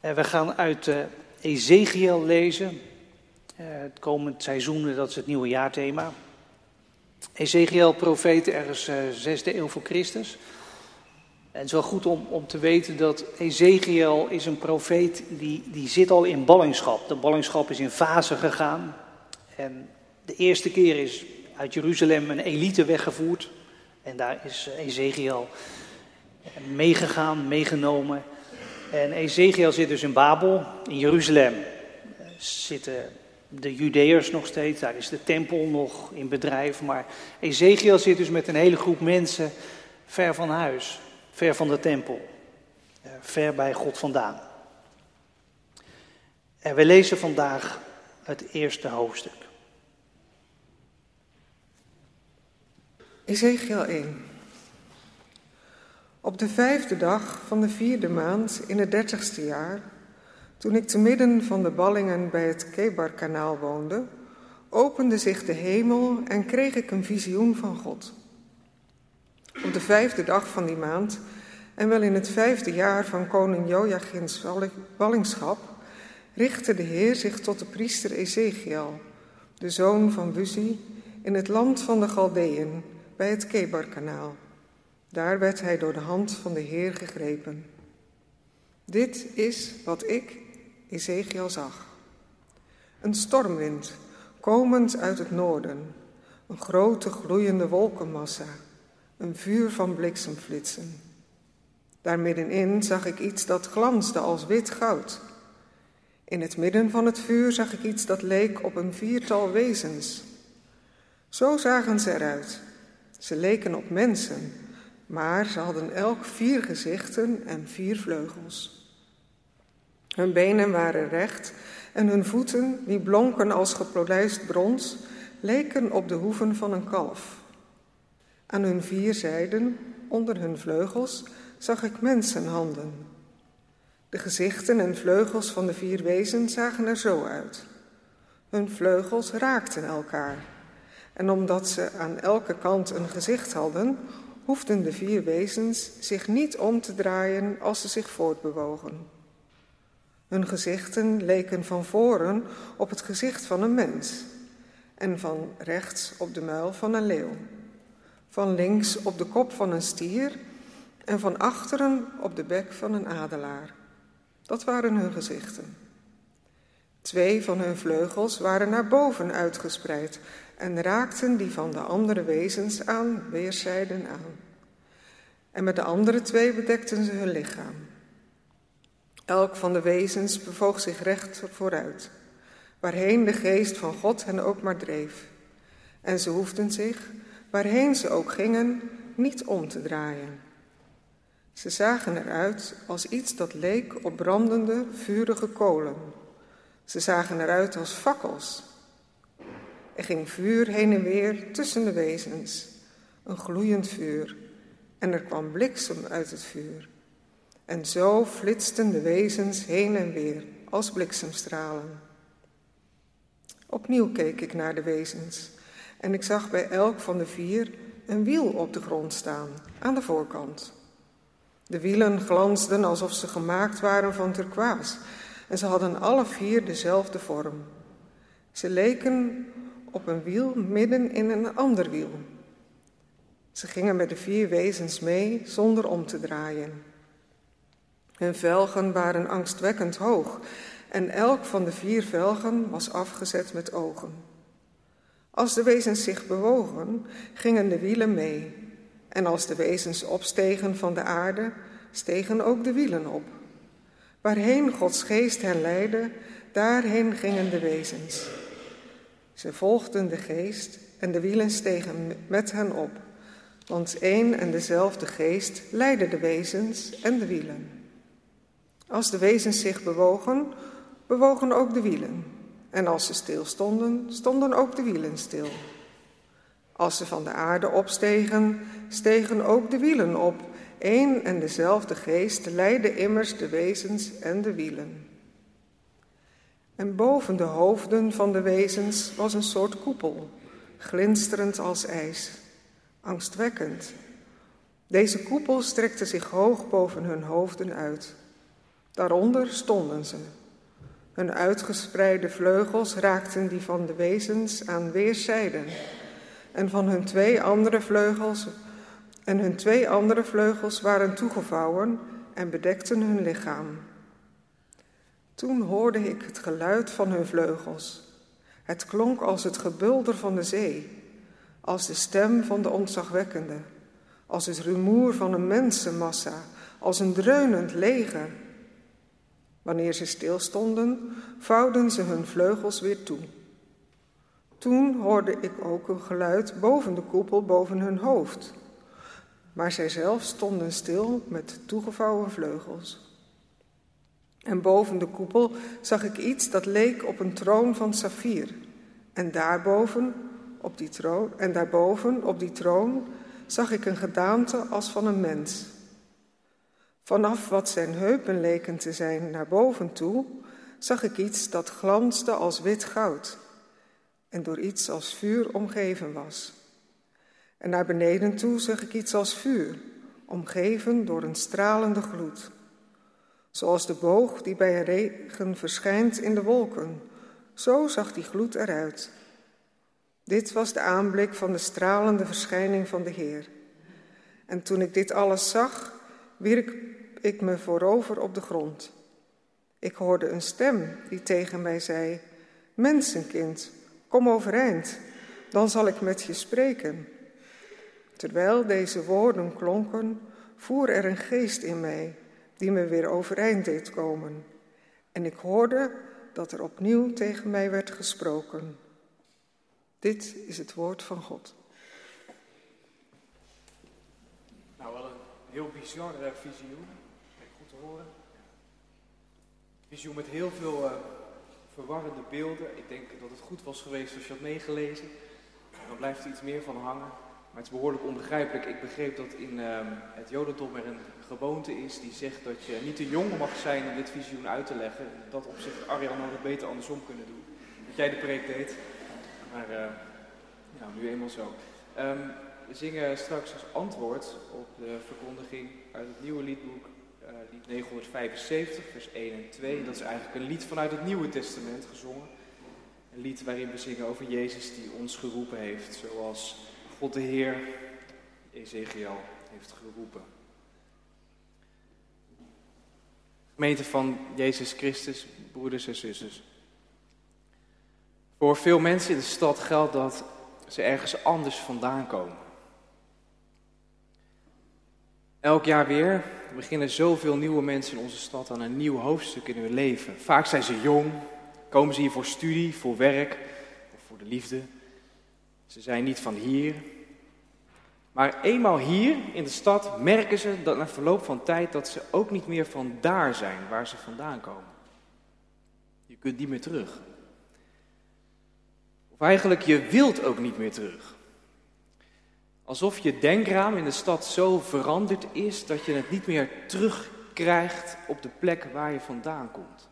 we gaan uit uh, Ezekiel lezen. Uh, het komend seizoen, dat is het nieuwe jaarthema. Ezekiel, profeet, ergens uh, zesde eeuw voor Christus. En het is wel goed om, om te weten dat Ezekiel is een profeet die, die zit al in ballingschap. De ballingschap is in fase gegaan. En de eerste keer is uit Jeruzalem een elite weggevoerd. En daar is Ezekiel meegegaan, meegenomen. En Ezekiel zit dus in Babel, in Jeruzalem zitten de Judeërs nog steeds, daar is de tempel nog in bedrijf. Maar Ezekiel zit dus met een hele groep mensen ver van huis, ver van de tempel, eh, ver bij God vandaan. En we lezen vandaag het eerste hoofdstuk. Ezekiel 1. Op de vijfde dag van de vierde maand in het dertigste jaar, toen ik te midden van de ballingen bij het Kebarkanaal woonde, opende zich de hemel en kreeg ik een visioen van God. Op de vijfde dag van die maand, en wel in het vijfde jaar van koning Joachins ballingschap, richtte de Heer zich tot de priester Ezekiel, de zoon van Buzi, in het land van de Galdeën, bij het Kebarkanaal. Daar werd hij door de hand van de Heer gegrepen. Dit is wat ik, Ezekiel, zag. Een stormwind, komend uit het noorden, een grote gloeiende wolkenmassa, een vuur van bliksemflitsen. Daar middenin zag ik iets dat glansde als wit goud. In het midden van het vuur zag ik iets dat leek op een viertal wezens. Zo zagen ze eruit. Ze leken op mensen, maar ze hadden elk vier gezichten en vier vleugels. Hun benen waren recht en hun voeten, die blonken als gepolijst brons, leken op de hoeven van een kalf. Aan hun vier zijden, onder hun vleugels, zag ik mensenhanden. De gezichten en vleugels van de vier wezens zagen er zo uit. Hun vleugels raakten elkaar. En omdat ze aan elke kant een gezicht hadden, hoefden de vier wezens zich niet om te draaien als ze zich voortbewogen. Hun gezichten leken van voren op het gezicht van een mens en van rechts op de muil van een leeuw, van links op de kop van een stier en van achteren op de bek van een adelaar. Dat waren hun gezichten. Twee van hun vleugels waren naar boven uitgespreid en raakten die van de andere wezens aan weerszijden aan. En met de andere twee bedekten ze hun lichaam. Elk van de wezens bewoog zich recht vooruit, waarheen de geest van God hen ook maar dreef. En ze hoefden zich, waarheen ze ook gingen, niet om te draaien. Ze zagen eruit als iets dat leek op brandende, vurige kolen. Ze zagen eruit als fakkels. Er ging vuur heen en weer tussen de wezens, een gloeiend vuur, en er kwam bliksem uit het vuur. En zo flitsten de wezens heen en weer als bliksemstralen. Opnieuw keek ik naar de wezens en ik zag bij elk van de vier een wiel op de grond staan, aan de voorkant. De wielen glansden alsof ze gemaakt waren van turkoois en ze hadden alle vier dezelfde vorm. Ze leken op een wiel midden in een ander wiel. Ze gingen met de vier wezens mee zonder om te draaien. Hun velgen waren angstwekkend hoog en elk van de vier velgen was afgezet met ogen. Als de wezens zich bewogen, gingen de wielen mee. En als de wezens opstegen van de aarde, stegen ook de wielen op. Waarheen Gods geest hen leidde, daarheen gingen de wezens. Ze volgden de geest en de wielen stegen met hen op, want één en dezelfde geest leidde de wezens en de wielen. Als de wezens zich bewogen, bewogen ook de wielen. En als ze stilstonden, stonden ook de wielen stil. Als ze van de aarde opstegen, stegen ook de wielen op. Eén en dezelfde geest leidde immers de wezens en de wielen. En boven de hoofden van de wezens was een soort koepel, glinsterend als ijs, angstwekkend. Deze koepel strekte zich hoog boven hun hoofden uit. Daaronder stonden ze. Hun uitgespreide vleugels raakten die van de wezens aan weerszijden. En van hun twee andere vleugels en hun twee andere vleugels waren toegevouwen en bedekten hun lichaam. Toen hoorde ik het geluid van hun vleugels. Het klonk als het gebulder van de zee, als de stem van de ontzagwekkende, als het rumoer van een mensenmassa, als een dreunend leger. Wanneer ze stilstonden, vouwden ze hun vleugels weer toe. Toen hoorde ik ook een geluid boven de koepel boven hun hoofd. Maar zij zelf stonden stil met toegevouwen vleugels. En boven de koepel zag ik iets dat leek op een troon van saffier. En daarboven op die troon, en daarboven op die troon zag ik een gedaante als van een mens. Vanaf wat zijn heupen leken te zijn naar boven toe, zag ik iets dat glansde als wit goud en door iets als vuur omgeven was. En naar beneden toe zag ik iets als vuur, omgeven door een stralende gloed. Zoals de boog die bij regen verschijnt in de wolken, zo zag die gloed eruit. Dit was de aanblik van de stralende verschijning van de Heer. En toen ik dit alles zag, wierp ik me voorover op de grond. Ik hoorde een stem die tegen mij zei: Mensenkind, kom overeind, dan zal ik met je spreken. Terwijl deze woorden klonken, voer er een geest in mij die me weer overeind deed komen. En ik hoorde dat er opnieuw tegen mij werd gesproken. Dit is het woord van God. Nou, wel een heel bizar visioen horen. Visioen met heel veel uh, verwarrende beelden. Ik denk dat het goed was geweest als je had meegelezen. Dan blijft er iets meer van hangen. Maar het is behoorlijk onbegrijpelijk. Ik begreep dat in uh, het Jodendom er een gewoonte is die zegt dat je niet te jong mag zijn om dit visioen uit te leggen. Dat op zich Arjan had het beter andersom kunnen doen. Dat jij de preek deed. Maar ja, nu eenmaal zo. Um, we zingen straks als antwoord op de verkondiging uit het nieuwe liedboek uh, lied 975, vers 1 en 2. Dat is eigenlijk een lied vanuit het Nieuwe Testament gezongen. Een lied waarin we zingen over Jezus die ons geroepen heeft, zoals God de Heer Ezekiel heeft geroepen. Gemeente van Jezus Christus, broeders en zusters. Voor veel mensen in de stad geldt dat ze ergens anders vandaan komen. Elk jaar weer beginnen zoveel nieuwe mensen in onze stad aan een nieuw hoofdstuk in hun leven. Vaak zijn ze jong, komen ze hier voor studie, voor werk of voor de liefde. Ze zijn niet van hier. Maar eenmaal hier in de stad merken ze dat na verloop van tijd dat ze ook niet meer van daar zijn waar ze vandaan komen. Je kunt niet meer terug. Of eigenlijk, je wilt ook niet meer terug. Alsof je denkraam in de stad zo veranderd is dat je het niet meer terugkrijgt op de plek waar je vandaan komt.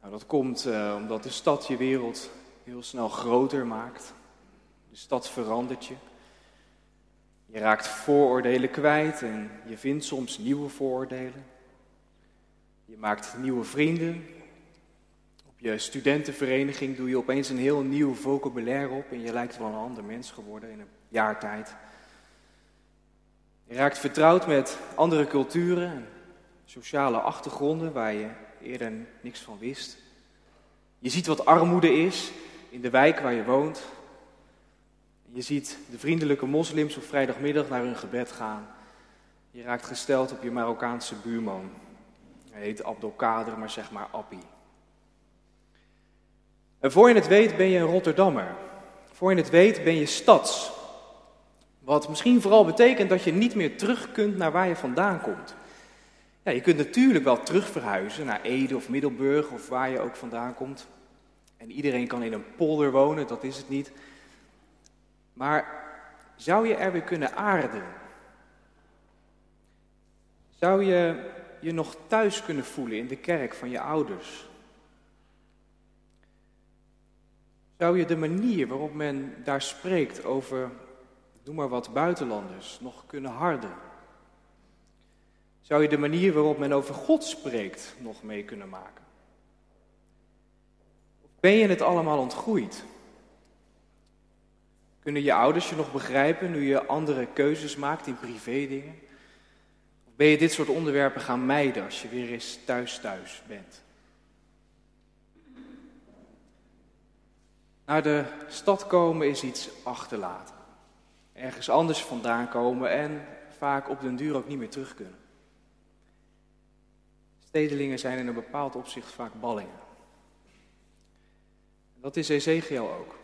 Nou, dat komt uh, omdat de stad je wereld heel snel groter maakt. De stad verandert je. Je raakt vooroordelen kwijt en je vindt soms nieuwe vooroordelen. Je maakt nieuwe vrienden. Op je studentenvereniging doe je opeens een heel nieuw vocabulaire op en je lijkt wel een ander mens geworden in een jaar tijd. Je raakt vertrouwd met andere culturen en sociale achtergronden waar je eerder niks van wist. Je ziet wat armoede is in de wijk waar je woont. Je ziet de vriendelijke moslims op vrijdagmiddag naar hun gebed gaan. Je raakt gesteld op je Marokkaanse buurman. Hij heet Abdelkader, maar zeg maar Appie. En voor je het weet ben je een Rotterdammer. Voor je het weet ben je stads. Wat misschien vooral betekent dat je niet meer terug kunt naar waar je vandaan komt. Ja, je kunt natuurlijk wel terug verhuizen naar Ede of Middelburg of waar je ook vandaan komt. En iedereen kan in een polder wonen, dat is het niet. Maar zou je er weer kunnen aarden? Zou je je nog thuis kunnen voelen in de kerk van je ouders? Zou je de manier waarop men daar spreekt over, noem maar wat, buitenlanders, nog kunnen harden? Zou je de manier waarop men over God spreekt nog mee kunnen maken? Ben je het allemaal ontgroeid? Kunnen je ouders je nog begrijpen nu je andere keuzes maakt in privédingen? Of ben je dit soort onderwerpen gaan mijden als je weer eens thuis thuis bent? Naar de stad komen is iets achterlaten. Ergens anders vandaan komen en vaak op den duur ook niet meer terug kunnen. Stedelingen zijn in een bepaald opzicht vaak ballingen. Dat is Ezekiel ook.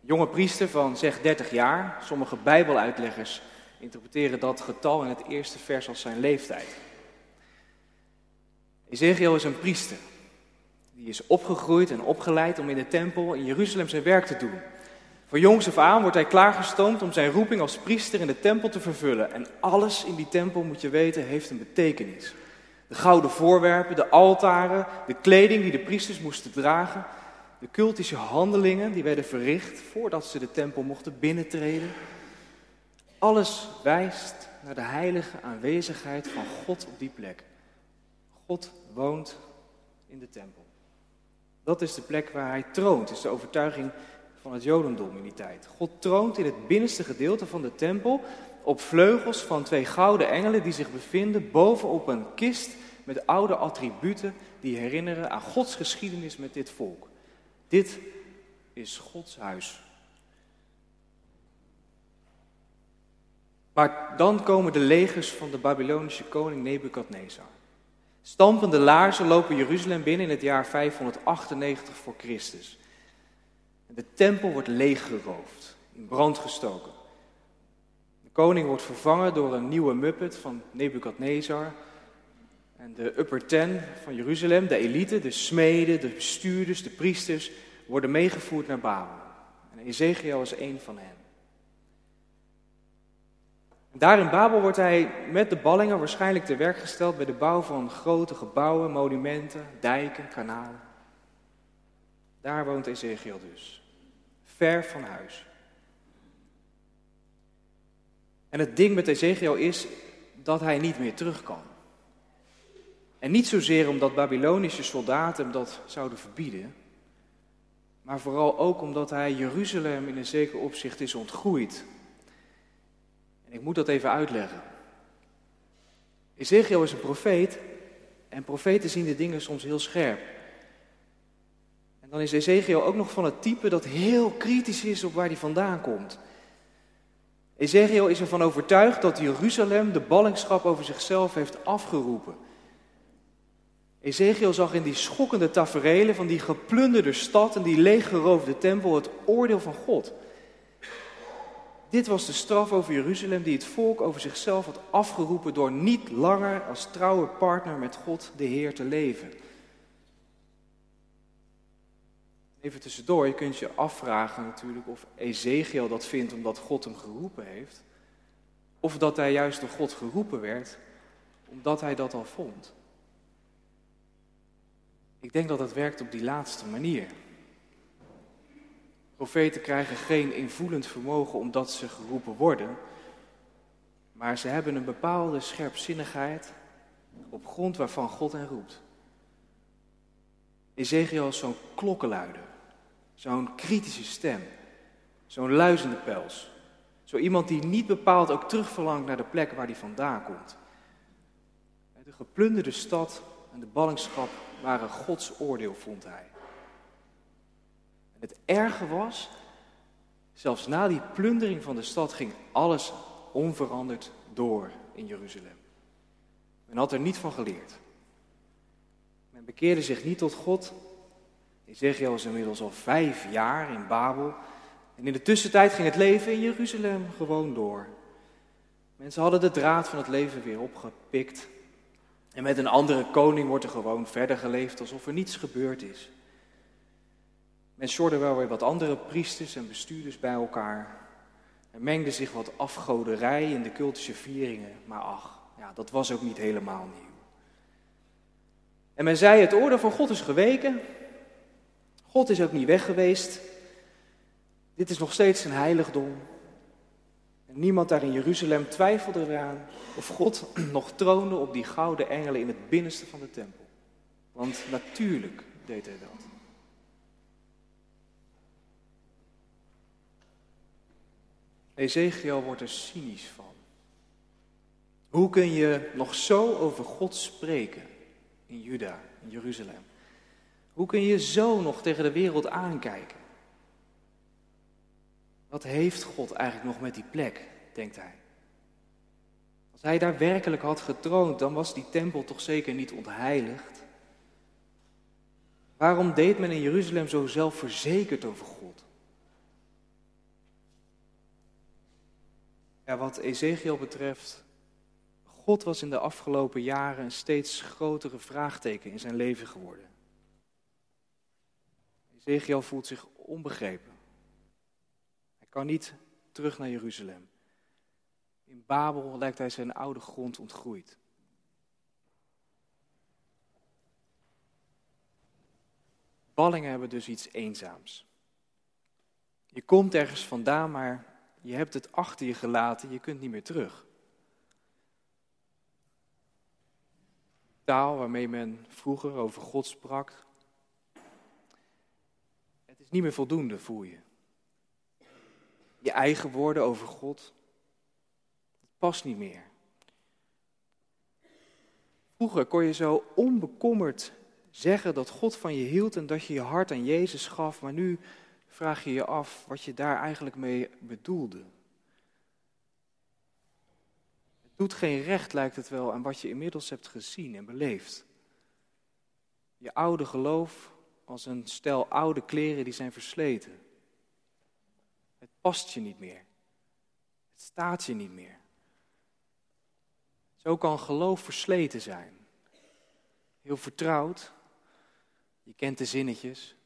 Jonge priester van zeg 30 jaar. Sommige Bijbeluitleggers interpreteren dat getal in het eerste vers als zijn leeftijd. Ezekiel is een priester. Die is opgegroeid en opgeleid om in de tempel in Jeruzalem zijn werk te doen. Van jongs af aan wordt hij klaargestoomd om zijn roeping als priester in de tempel te vervullen. En alles in die tempel, moet je weten, heeft een betekenis. De gouden voorwerpen, de altaren, de kleding die de priesters moesten dragen, de cultische handelingen die werden verricht voordat ze de tempel mochten binnentreden. Alles wijst naar de heilige aanwezigheid van God op die plek. God woont in de tempel. Dat is de plek waar hij troont, is de overtuiging van het Jodendom in die tijd. God troont in het binnenste gedeelte van de tempel op vleugels van twee gouden engelen die zich bevinden bovenop een kist met oude attributen die herinneren aan Gods geschiedenis met dit volk. Dit is Gods huis. Maar dan komen de legers van de Babylonische koning Nebukadnezar. Stampende laarzen lopen Jeruzalem binnen in het jaar 598 voor Christus. De tempel wordt leeggeroofd, in brand gestoken. De koning wordt vervangen door een nieuwe muppet van Nebukadnezar. En de upper ten van Jeruzalem, de elite, de smeden, de bestuurders, de priesters, worden meegevoerd naar Babel. En Ezekiel is één van hen. Daar in Babel wordt hij met de ballingen waarschijnlijk te werk gesteld bij de bouw van grote gebouwen, monumenten, dijken, kanalen. Daar woont Ezekiel dus, ver van huis. En het ding met Ezekiel is dat hij niet meer terug kan. En niet zozeer omdat Babylonische soldaten hem dat zouden verbieden, maar vooral ook omdat hij Jeruzalem in een zeker opzicht is ontgroeid en ik moet dat even uitleggen. Ezekiel is een profeet en profeten zien de dingen soms heel scherp. En Dan is Ezekiel ook nog van het type dat heel kritisch is op waar hij vandaan komt. Ezekiel is ervan overtuigd dat Jeruzalem de ballingschap over zichzelf heeft afgeroepen. Ezekiel zag in die schokkende taferelen van die geplunderde stad en die leeggeroofde tempel het oordeel van God. Dit was de straf over Jeruzalem die het volk over zichzelf had afgeroepen door niet langer als trouwe partner met God de Heer te leven. Even tussendoor, je kunt je afvragen natuurlijk of Ezekiel dat vindt omdat God hem geroepen heeft. Of dat hij juist door God geroepen werd omdat hij dat al vond. Ik denk dat het werkt op die laatste manier. Profeten krijgen geen invoelend vermogen omdat ze geroepen worden, maar ze hebben een bepaalde scherpzinnigheid op grond waarvan God hen roept. Ezekiel is zo'n klokkenluider, zo'n kritische stem, zo'n luizende pels. Zo iemand die niet bepaald ook terugverlangt naar de plek waar hij vandaan komt. De geplunderde stad en de ballingschap waren Gods oordeel, vond hij. En het erge was, zelfs na die plundering van de stad ging alles onveranderd door in Jeruzalem. Men had er niet van geleerd. Men bekeerde zich niet tot God. Ezekiel was inmiddels al vijf jaar in Babel. En in de tussentijd ging het leven in Jeruzalem gewoon door. Mensen hadden de draad van het leven weer opgepikt. En met een andere koning wordt er gewoon verder geleefd alsof er niets gebeurd is. Men sjorde wel weer wat andere priesters en bestuurders bij elkaar. Er mengde zich wat afgoderij in de cultische vieringen, maar ach, ja, dat was ook niet helemaal nieuw. En men zei, het oordeel van God is geweken. God is ook niet weg geweest. Dit is nog steeds een heiligdom. Niemand daar in Jeruzalem twijfelde eraan of God nog troonde op die gouden engelen in het binnenste van de tempel. Want natuurlijk deed hij dat. Ezekiel wordt er cynisch van. Hoe kun je nog zo over God spreken in Juda, in Jeruzalem? Hoe kun je zo nog tegen de wereld aankijken? Wat heeft God eigenlijk nog met die plek, denkt hij. Als hij daar werkelijk had getroond, dan was die tempel toch zeker niet ontheiligd. Waarom deed men in Jeruzalem zo zelfverzekerd over God? Wat Ezekiel betreft, God was in de afgelopen jaren een steeds grotere vraagteken in zijn leven geworden. Ezekiel voelt zich onbegrepen. Kan niet terug naar Jeruzalem. In Babel lijkt hij zijn oude grond ontgroeid. Ballingen hebben dus iets eenzaams. Je komt ergens vandaan, maar je hebt het achter je gelaten, je kunt niet meer terug. Taal waarmee men vroeger over God sprak. Het is niet meer voldoende, voel je. Je eigen woorden over God. Het past niet meer. Vroeger kon je zo onbekommerd zeggen dat God van je hield en dat je je hart aan Jezus gaf, maar nu vraag je je af wat je daar eigenlijk mee bedoelde. Het doet geen recht, lijkt het wel, aan wat je inmiddels hebt gezien en beleefd. Je oude geloof als een stel oude kleren die zijn versleten. Het past je niet meer. Het staat je niet meer. Zo kan geloof versleten zijn. Heel vertrouwd. Je kent de zinnetjes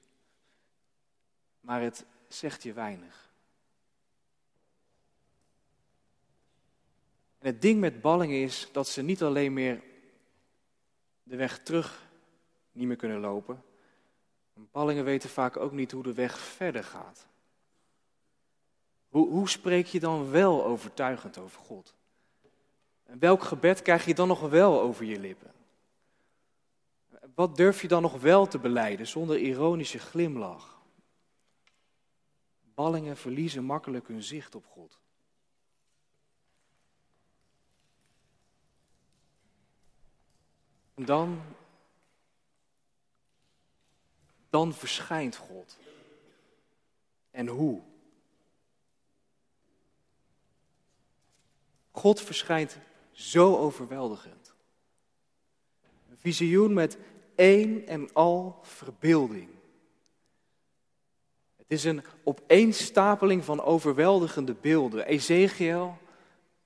maar het zegt je weinig. En het ding met ballingen is dat ze niet alleen meer de weg terug niet meer kunnen lopen. Ballingen weten vaak ook niet hoe de weg verder gaat. Hoe, hoe spreek je dan wel overtuigend over God? En welk gebed krijg je dan nog wel over je lippen? Wat durf je dan nog wel te beleiden zonder ironische glimlach? Ballingen verliezen makkelijk hun zicht op God. En dan dan verschijnt God. En hoe? God verschijnt zo overweldigend. Een visioen met één en al verbeelding. Het is een opeenstapeling van overweldigende beelden. Ezekiel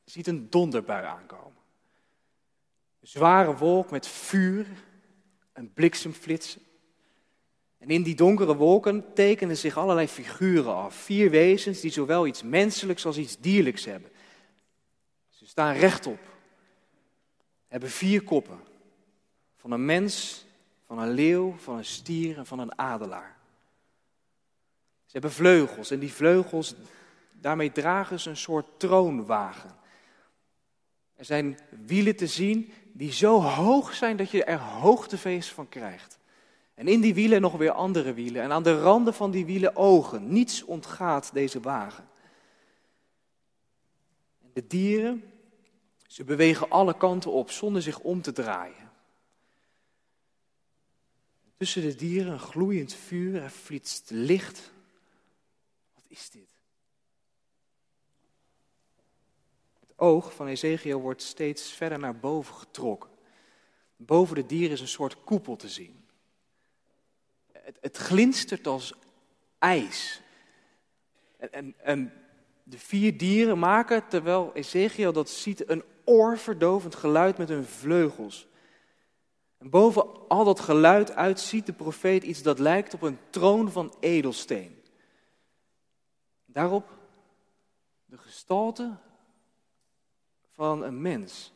ziet een donderbui aankomen. Een zware wolk met vuur en bliksemflitsen. En in die donkere wolken tekenen zich allerlei figuren af. Vier wezens die zowel iets menselijks als iets dierlijks hebben. Staan rechtop. Hebben vier koppen. Van een mens, van een leeuw, van een stier en van een adelaar. Ze hebben vleugels en die vleugels, daarmee dragen ze een soort troonwagen. Er zijn wielen te zien die zo hoog zijn dat je er hoogtefeest van krijgt. En in die wielen nog weer andere wielen. En aan de randen van die wielen ogen. Niets ontgaat deze wagen. De dieren, ze bewegen alle kanten op zonder zich om te draaien. Tussen de dieren een gloeiend vuur, er flitst licht. Wat is dit? Het oog van Ezekiel wordt steeds verder naar boven getrokken. Boven de dieren is een soort koepel te zien. Het, het glinstert als ijs. En, en, en de vier dieren maken, terwijl Ezekiel dat ziet, een oorverdovend geluid met hun vleugels. En boven al dat geluid uit ziet de profeet iets dat lijkt op een troon van edelsteen. Daarop de gestalte van een mens.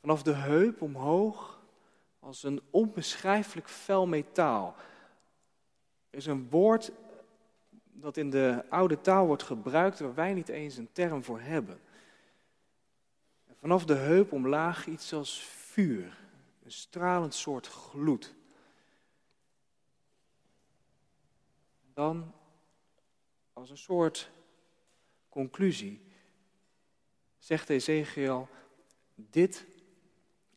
Vanaf de heup omhoog als een onbeschrijfelijk fel metaal. Er is een woord dat in de oude taal wordt gebruikt waar wij niet eens een term voor hebben. Vanaf de heup omlaag iets als vuur, een stralend soort gloed. Dan als een soort conclusie zegt Ezekiel, dit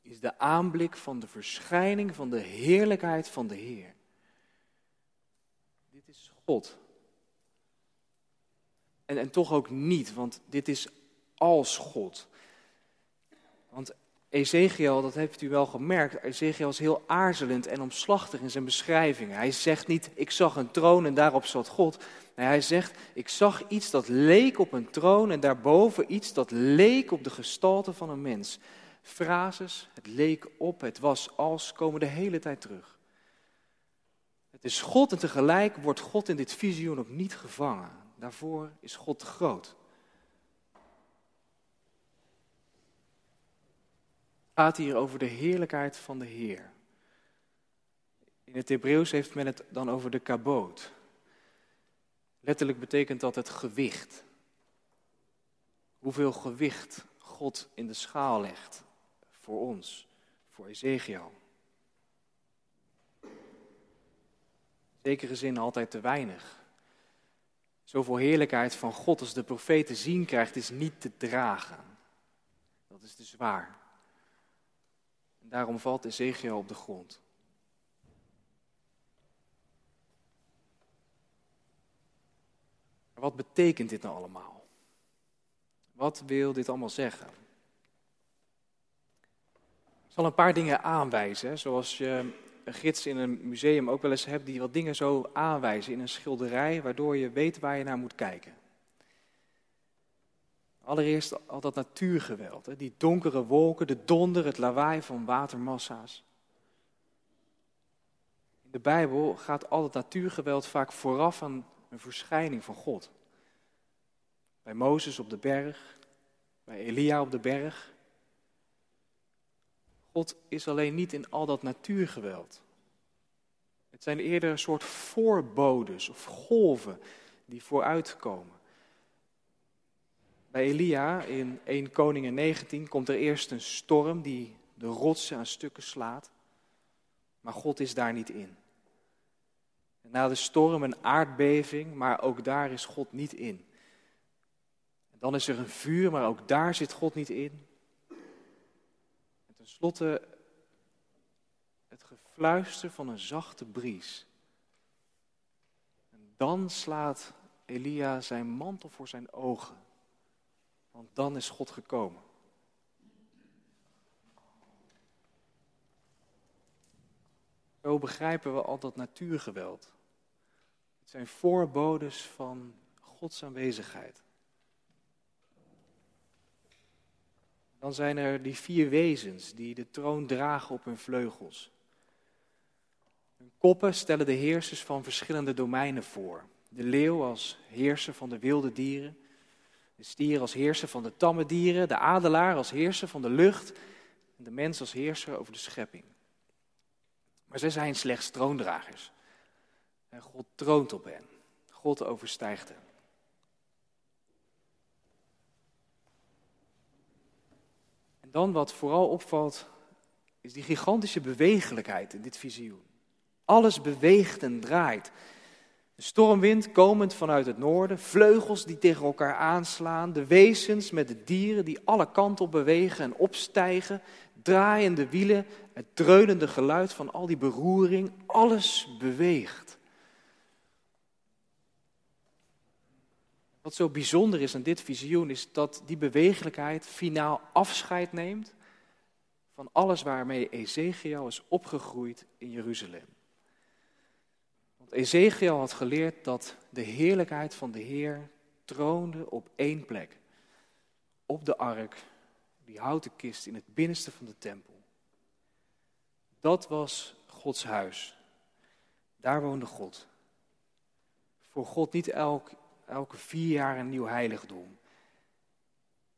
is de aanblik van de verschijning van de heerlijkheid van de Heer. Dit is God. En, en toch ook niet, want dit is als God. Want Ezekiel, dat heeft u wel gemerkt, Ezekiel is heel aarzelend en omslachtig in zijn beschrijvingen. Hij zegt niet, ik zag een troon en daarop zat God. Nee, hij zegt, ik zag iets dat leek op een troon en daarboven iets dat leek op de gestalte van een mens. Frases, het leek op, het was als, komen de hele tijd terug. Het is God en tegelijk wordt God in dit visioen ook niet gevangen. Daarvoor is God groot. Gaat hier over de heerlijkheid van de Heer. In het Hebreeuws heeft men het dan over de kaboot. Letterlijk betekent dat het gewicht. Hoeveel gewicht God in de schaal legt voor ons, voor Ezekiel. Zekere zin altijd te weinig. Zoveel heerlijkheid van God als de profeet te zien krijgt, is niet te dragen. Dat is te zwaar. Daarom valt Ezekiel op de grond. Wat betekent dit nou allemaal? Wat wil dit allemaal zeggen? Ik zal een paar dingen aanwijzen, zoals je een gids in een museum ook wel eens hebt die wat dingen zo aanwijzen in een schilderij, waardoor je weet waar je naar moet kijken. Allereerst al dat natuurgeweld, hè? die donkere wolken, de donder, het lawaai van watermassa's. In de Bijbel gaat al dat natuurgeweld vaak vooraf aan een verschijning van God. Bij Mozes op de berg, bij Elia op de berg, God is alleen niet in al dat natuurgeweld. Het zijn eerder een soort voorbodes of golven die vooruitkomen. Bij Elia in 1 Koningen 19 komt er eerst een storm die de rotsen aan stukken slaat. Maar God is daar niet in. En na de storm een aardbeving, maar ook daar is God niet in. En dan is er een vuur, maar ook daar zit God niet in. Ten slotte het gefluister van een zachte bries. En dan slaat Elia zijn mantel voor zijn ogen. Want dan is God gekomen. Zo begrijpen we al dat natuurgeweld. Het zijn voorbodes van Gods aanwezigheid. Dan zijn er die vier wezens die de troon dragen op hun vleugels. Hun koppen stellen de heersers van verschillende domeinen voor. De leeuw als heerser van de wilde dieren, de stier als heerser van de tamme dieren, de adelaar als heerser van de lucht en de mens als heerser over de schepping. Maar zij zijn slechts troondragers. En God troont op hen. God overstijgt hen. En dan wat vooral opvalt, is die gigantische bewegelijkheid in dit visioen. Alles beweegt en draait. De stormwind komend vanuit het noorden, vleugels die tegen elkaar aanslaan, de wezens met de dieren die alle kanten op bewegen en opstijgen, draaiende wielen, het dreunende geluid van al die beroering, alles beweegt. Wat zo bijzonder is aan dit visioen is dat die bewegelijkheid finaal afscheid neemt van alles waarmee Ezekiel is opgegroeid in Jeruzalem. Ezekiel had geleerd dat de heerlijkheid van de Heer troonde op één plek. Op de ark, die houten kist in het binnenste van de tempel. Dat was Gods huis. Daar woonde God. Voor God niet elk elke vier jaar een nieuw heiligdom.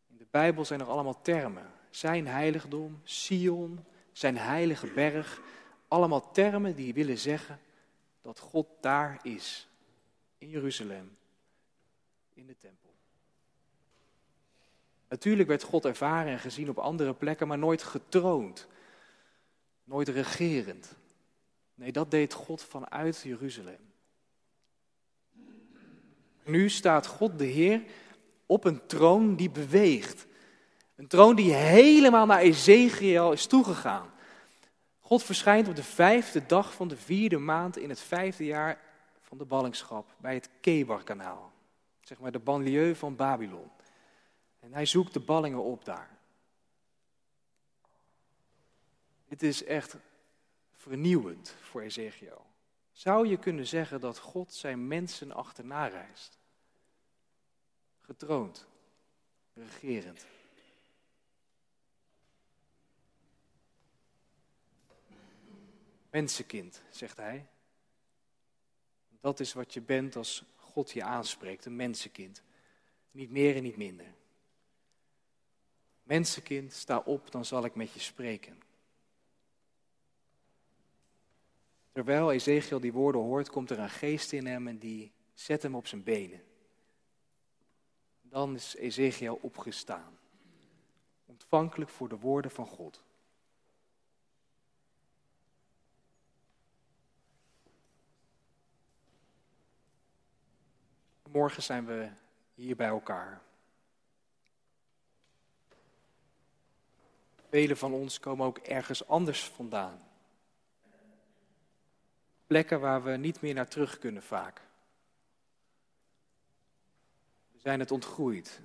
In de Bijbel zijn er allemaal termen. Zijn heiligdom, Sion, zijn heilige berg. Allemaal termen die willen zeggen dat God daar is. In Jeruzalem. In de tempel. Natuurlijk werd God ervaren en gezien op andere plekken, maar nooit getroond. Nooit regerend. Nee, dat deed God vanuit Jeruzalem. Nu staat God de Heer op een troon die beweegt. Een troon die helemaal naar Ezekiel is toegegaan. God verschijnt op de vijfde dag van de vierde maand in het vijfde jaar van de ballingschap bij het Kebarkanaal. Zeg maar de banlieue van Babylon. En hij zoekt de ballingen op daar. Dit is echt vernieuwend voor Ezekiel. Zou je kunnen zeggen dat God zijn mensen achterna reist? Getroond, regerend. Mensenkind, zegt hij. Dat is wat je bent als God je aanspreekt, een mensenkind. Niet meer en niet minder. Mensenkind, sta op, dan zal ik met je spreken. Terwijl Ezekiel die woorden hoort, komt er een geest in hem en die zet hem op zijn benen. Dan is Ezekiel opgestaan, ontvankelijk voor de woorden van God. Morgen zijn we hier bij elkaar. Velen van ons komen ook ergens anders vandaan. Plekken waar we niet meer naar terug kunnen vaak. We zijn het ontgroeid.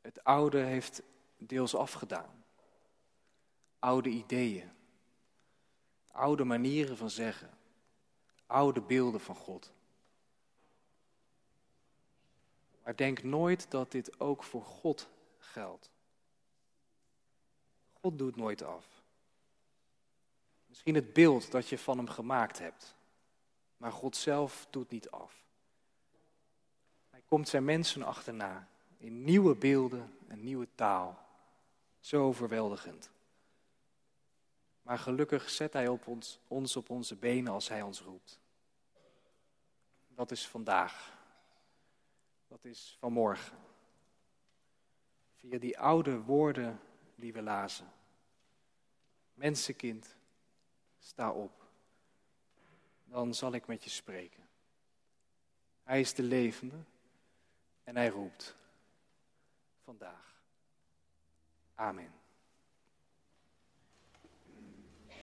Het oude heeft deels afgedaan. Oude ideeën. Oude manieren van zeggen. Oude beelden van God. Maar denk nooit dat dit ook voor God geldt. God doet nooit af. Misschien het beeld dat je van hem gemaakt hebt. Maar God zelf doet niet af. Hij komt zijn mensen achterna in nieuwe beelden en nieuwe taal. Zo overweldigend. Maar gelukkig zet hij op ons, ons op onze benen als hij ons roept. Dat is vandaag. Dat is vanmorgen. Via die oude woorden die we lazen. Mensenkind, sta op. Dan zal ik met je spreken. Hij is de levende en hij roept vandaag. Amen.